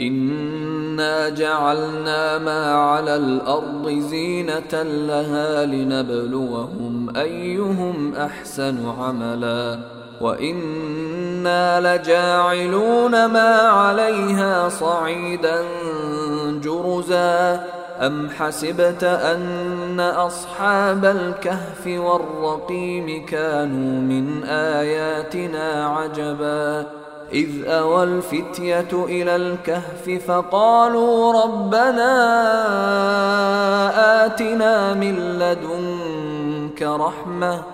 انا جعلنا ما على الأرض زينه لها لنبلوهم ايهم احسن عملا وأنا لجاعلون ما عليها صعيدا جرزا ام حسبت ان اصحاب الكهف والرقيم كانوا من اياتنا عجبا إذ أوى الفتية إلى الكهف فقالوا ربنا آتنا من لدنك رحمة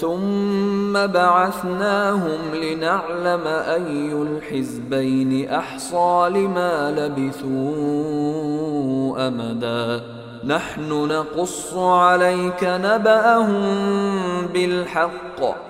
ثم بعثناهم لنعلم أي الحزبين أحصى لما لبثوا أمدا نحن نقص عليك نبأهم بالحق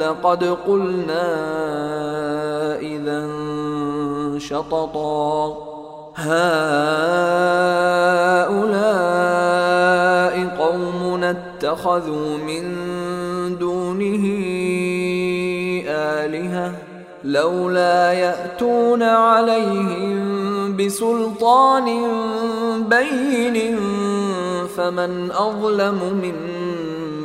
لقد قلنا إذا شططا هؤلاء قوم اتخذوا من دونه آلهة لولا يأتون عليهم بسلطان بين فمن أظلم ممن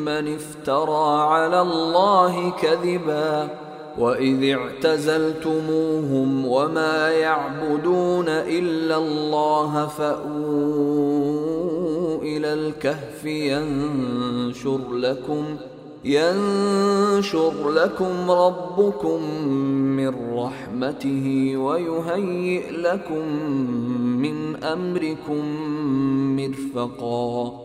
من افترى على الله كذبا وإذ اعتزلتموهم وما يعبدون إلا الله فأووا إلى الكهف ينشر لكم ينشر لكم ربكم من رحمته ويهيئ لكم من أمركم مرفقا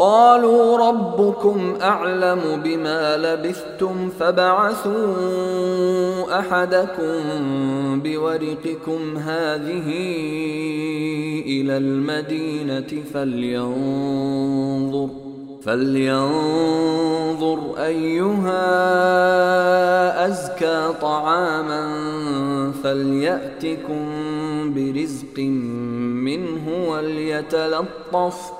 قالوا ربكم أعلم بما لبثتم فبعثوا أحدكم بورقكم هذه إلى المدينة فلينظر فلينظر أيها أزكى طعاما فليأتكم برزق منه وليتلطف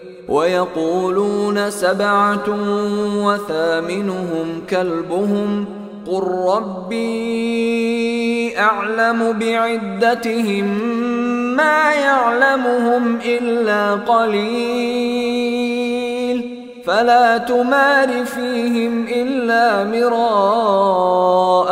ويقولون سبعة وثامنهم كلبهم قل ربي أعلم بعدتهم ما يعلمهم إلا قليل فلا تمار فيهم إلا مراء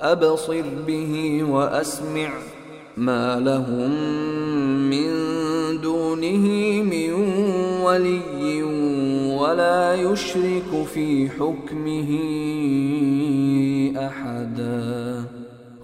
أبصر به وأسمع ما لهم من دونه من ولي ولا يشرك في حكمه أحدا.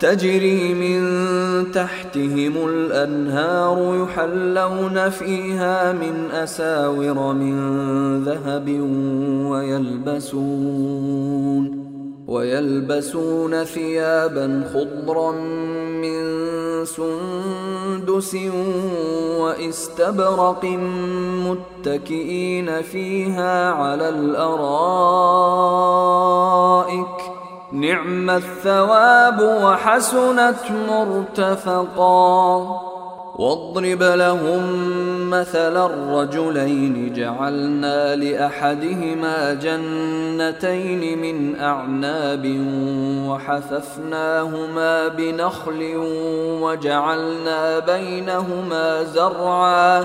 تجري من تحتهم الأنهار يحلون فيها من أساور من ذهب ويلبسون ويلبسون ثيابا خضرا من سندس واستبرق متكئين فيها على الأرائك نعم الثواب وحسنت مرتفقا. واضرب لهم مثل الرجلين جعلنا لأحدهما جنتين من أعناب وحففناهما بنخل وجعلنا بينهما زرعا.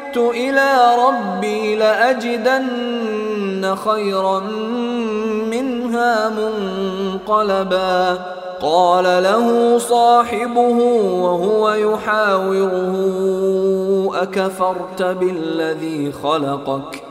إلى ربي لأجدن خيرا منها منقلبا. قال له صاحبه وهو يحاوره أكفرت بالذي خلقك ۖ؟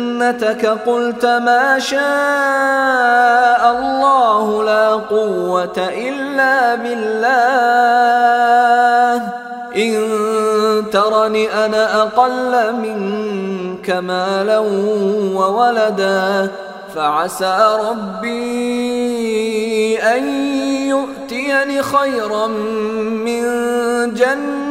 جنتك قلت ما شاء الله لا قوة إلا بالله. إن ترني أنا أقل منك مالا وولدا فعسى ربي أن يؤتيني خيرا من جنة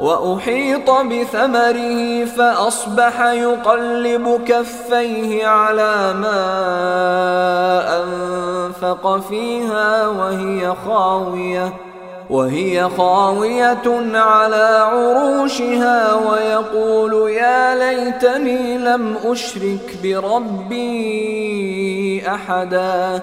وأحيط بثمره فأصبح يقلب كفيه على ما أنفق فيها وهي خاوية وهي خاوية على عروشها ويقول يا ليتني لم أشرك بربي أحدا.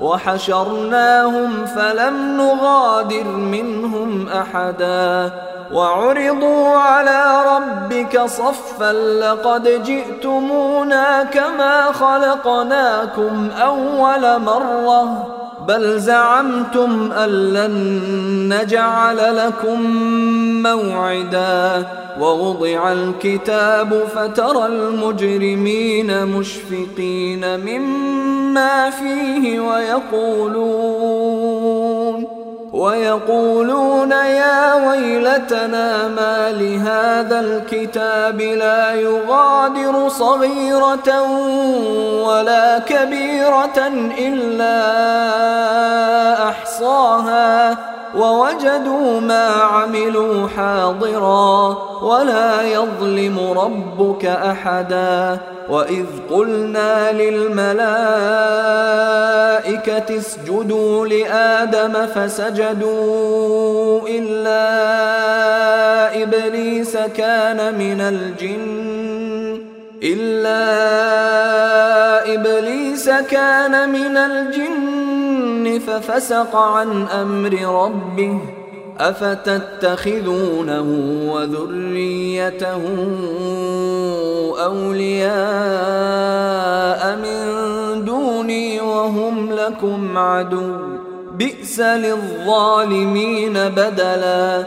وحشرناهم فلم نغادر منهم أحدا. وعرضوا على ربك صفا لقد جئتمونا كما خلقناكم أول مرة. بل زعمتم أن لن نجعل لكم موعدا. ووضع الكتاب فترى المجرمين مشفقين مما فيه ويقولون ويقولون يا ويلتنا ما لهذا الكتاب لا يغادر صغيرة ولا كبيرة إلا أحصاها ووجدوا ما عملوا حاضرا ولا يظلم ربك أحدا وإذ قلنا للملائكة اسجدوا لآدم فسجدوا إلا إبليس كان من الجن إلا إبليس كان من الجن ففسق عن أمر ربه أفتتخذونه وذريته أولياء من دوني وهم لكم عدو بئس للظالمين بدلا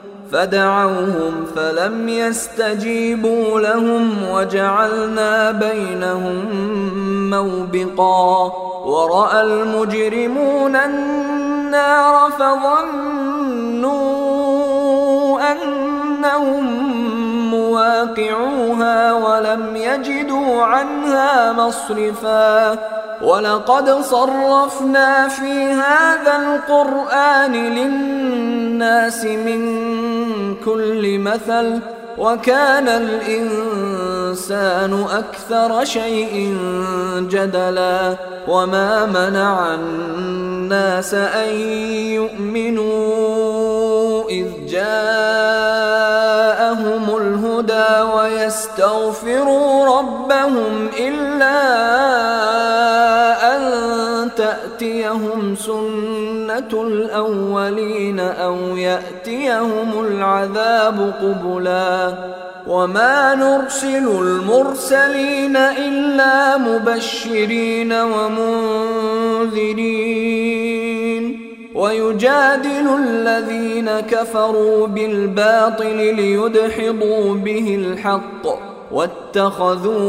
فدعوهم فلم يستجيبوا لهم وجعلنا بينهم موبقا ورأى المجرمون النار فظنوا أنهم مواقعوها ولم يجدوا عنها مصرفا ولقد صرفنا في هذا القرآن للناس من كل مثل وكان الإنسان أكثر شيء جدلا وما منع الناس أن يؤمنوا إذ جاءهم الهدى ويستغفروا ربهم إلا أن تأتيهم سنه الأولين أو يأتيهم العذاب قبلا وما نرسل المرسلين إلا مبشرين ومنذرين ويجادل الذين كفروا بالباطل ليدحضوا به الحق واتخذوا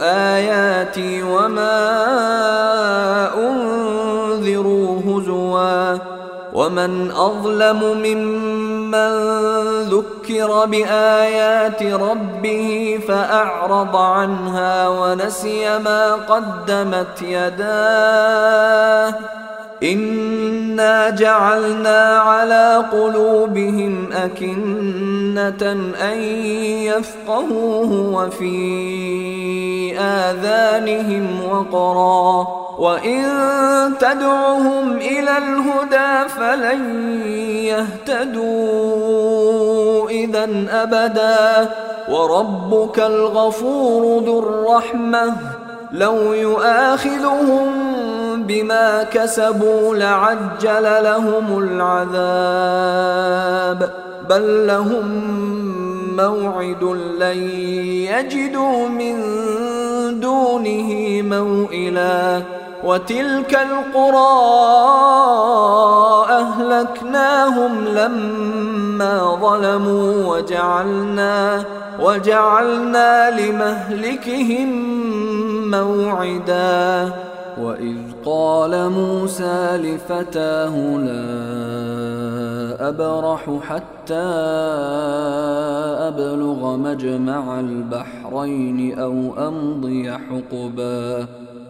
آياتي وما أنذروا هزوا ومن أظلم ممن ذكر بآيات ربه فأعرض عنها ونسي ما قدمت يداه انا جعلنا على قلوبهم اكنه ان يفقهوه وفي اذانهم وقرا وان تدعهم إلى الهدى فلن يهتدوا اذا ابدا وربك الغفور ذو الرحمه لو يؤاخذهم بما كسبوا لعجل لهم العذاب. بل لهم موعد لن يجدوا من دونه موئلا. وتلك القرى أهلكناهم لما ظلموا وجعلنا وجعلنا لمهلكهم موعدا. وإذ قال موسى لفتاه لا أبرح حتى أبلغ مجمع البحرين أو أمضي حقبا.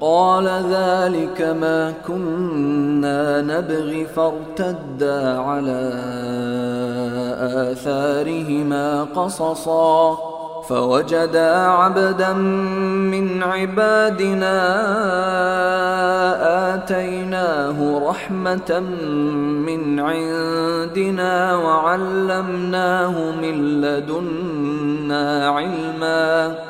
قال ذلك ما كنا نبغي فارتدا على آثارهما قصصا. فوجدا عبدا من عبادنا آتيناه رحمة من عندنا وعلمناه من لدنا علما.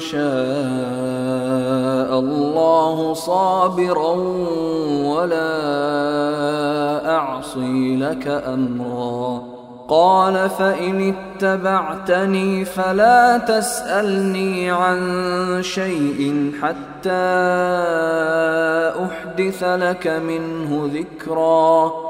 شاء الله صابرا ولا أعصي لك أمرا. قال فإن اتبعتني فلا تسألني عن شيء حتى أحدث لك منه ذكرا.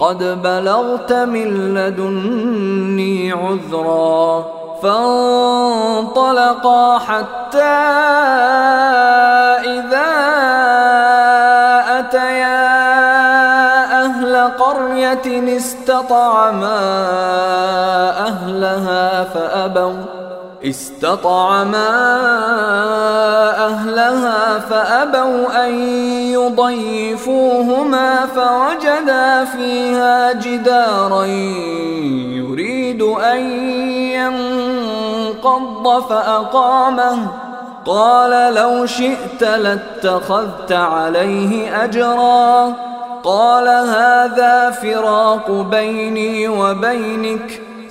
قد بلغت من لدني عذرا فانطلقا حتى إذا أتيا أهل قرية استطعما أهلها فأبوا استطعما أهلها فأبوا أن يضيفوهما فوجدا فيها جدارا يريد أن ينقض فأقامه. قال لو شئت لاتخذت عليه أجرا. قال هذا فراق بيني وبينك.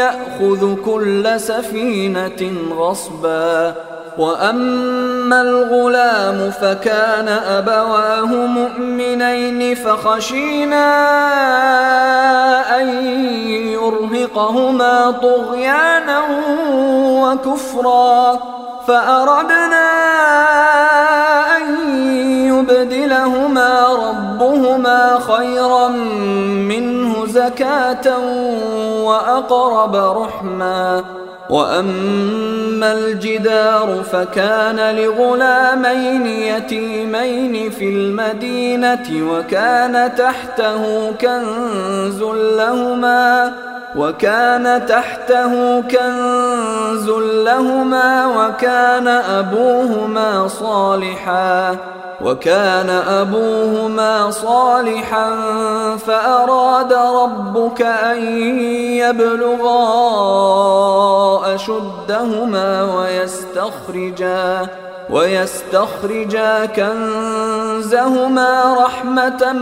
يأخذ كل سفينة غصبا وأما الغلام فكان أبواه مؤمنين فخشينا أن يرهقهما طغيانا وكفرا فأردنا أن يبدلهما ربهما خيرا منه زكاة وأقرب رحما وأما الجدار فكان لغلامين يتيمين في المدينة وكان تحته كنز لهما وكان تحته كنز لهما وكان أبوهما صالحا وكان أبوهما صالحا فأراد ربك أن يبلغا أشدهما ويستخرجا ويستخرجا كنزهما رحمة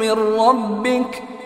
من ربك ۖ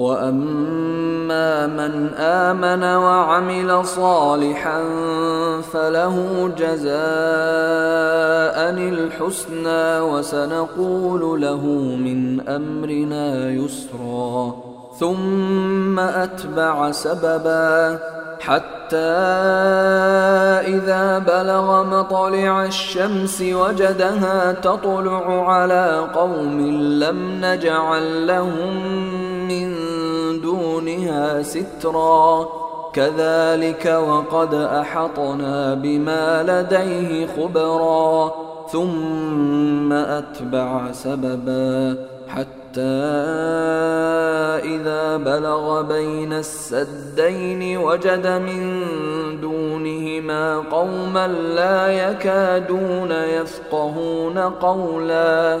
وأما من آمن وعمل صالحا فله جزاء الحسنى وسنقول له من أمرنا يسرا. ثم أتبع سببا حتى إذا بلغ مطلع الشمس وجدها تطلع على قوم لم نجعل لهم دونها سترا. كذلك وقد أحطنا بما لديه خبرا. ثم أتبع سببا حتى إذا بلغ بين السدين وجد من دونهما قوما لا يكادون يفقهون قولا.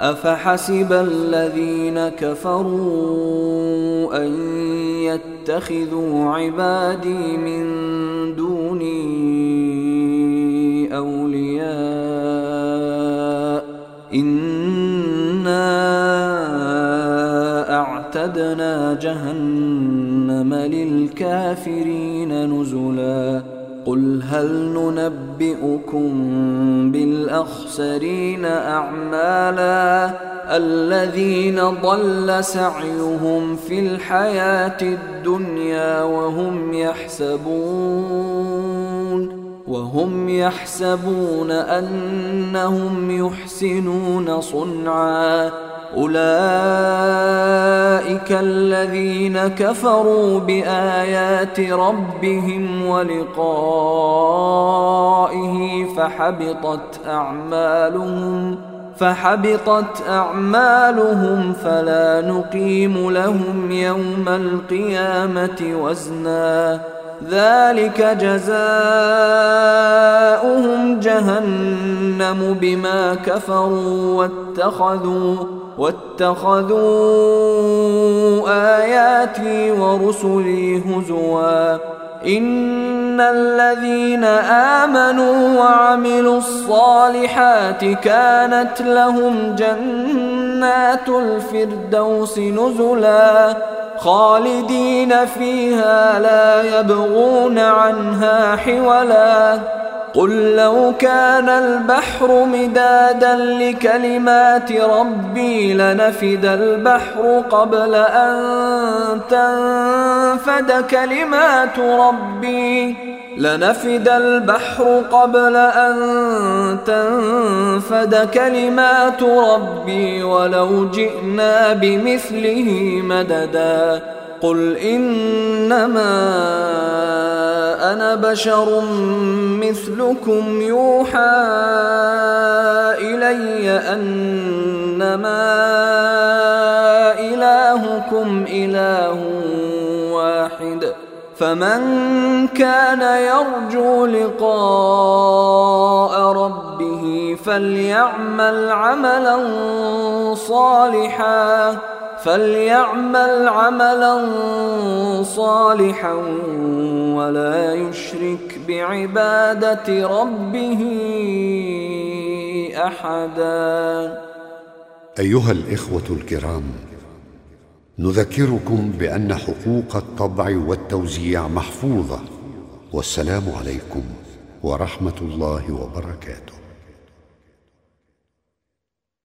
أفحسب الذين كفروا أن يتخذوا عبادي من دوني أولياء إنا أعتدنا جهنم للكافرين نزلا قل هل ننبئكم بالاخسرين اعمالا الذين ضل سعيهم في الحياة الدنيا وهم يحسبون وهم يحسبون أنهم يحسنون صنعا. أولئك الذين كفروا بآيات ربهم ولقائه فحبطت أعمالهم فحبطت أعمالهم فلا نقيم لهم يوم القيامة وزنا. ذلك جزاؤهم جهنم بما كفروا واتخذوا واتخذوا آياتي ورسلي هزوا. إن الذين آمنوا وعملوا الصالحات كانت لهم جنات الفردوس نزلا. خالدين فيها لا يبغون عنها حولا. قل لو كان البحر مدادا لكلمات ربي لنفد البحر قبل أن تنفد كلمات ربي. لنفد البحر قبل أن تنفد كلمات ربي ولو جئنا بمثله مددا قل انما أنا بشر مثلكم يوحى الي انما الهكم اله واحد فمن كان يرجو لقاء ربه فليعمل عملا صالحا فليعمل عملا صالحا ولا يشرك بعبادة ربه أحدا. أيها الإخوة الكرام نذكركم بأن حقوق الطبع والتوزيع محفوظة والسلام عليكم ورحمة الله وبركاته.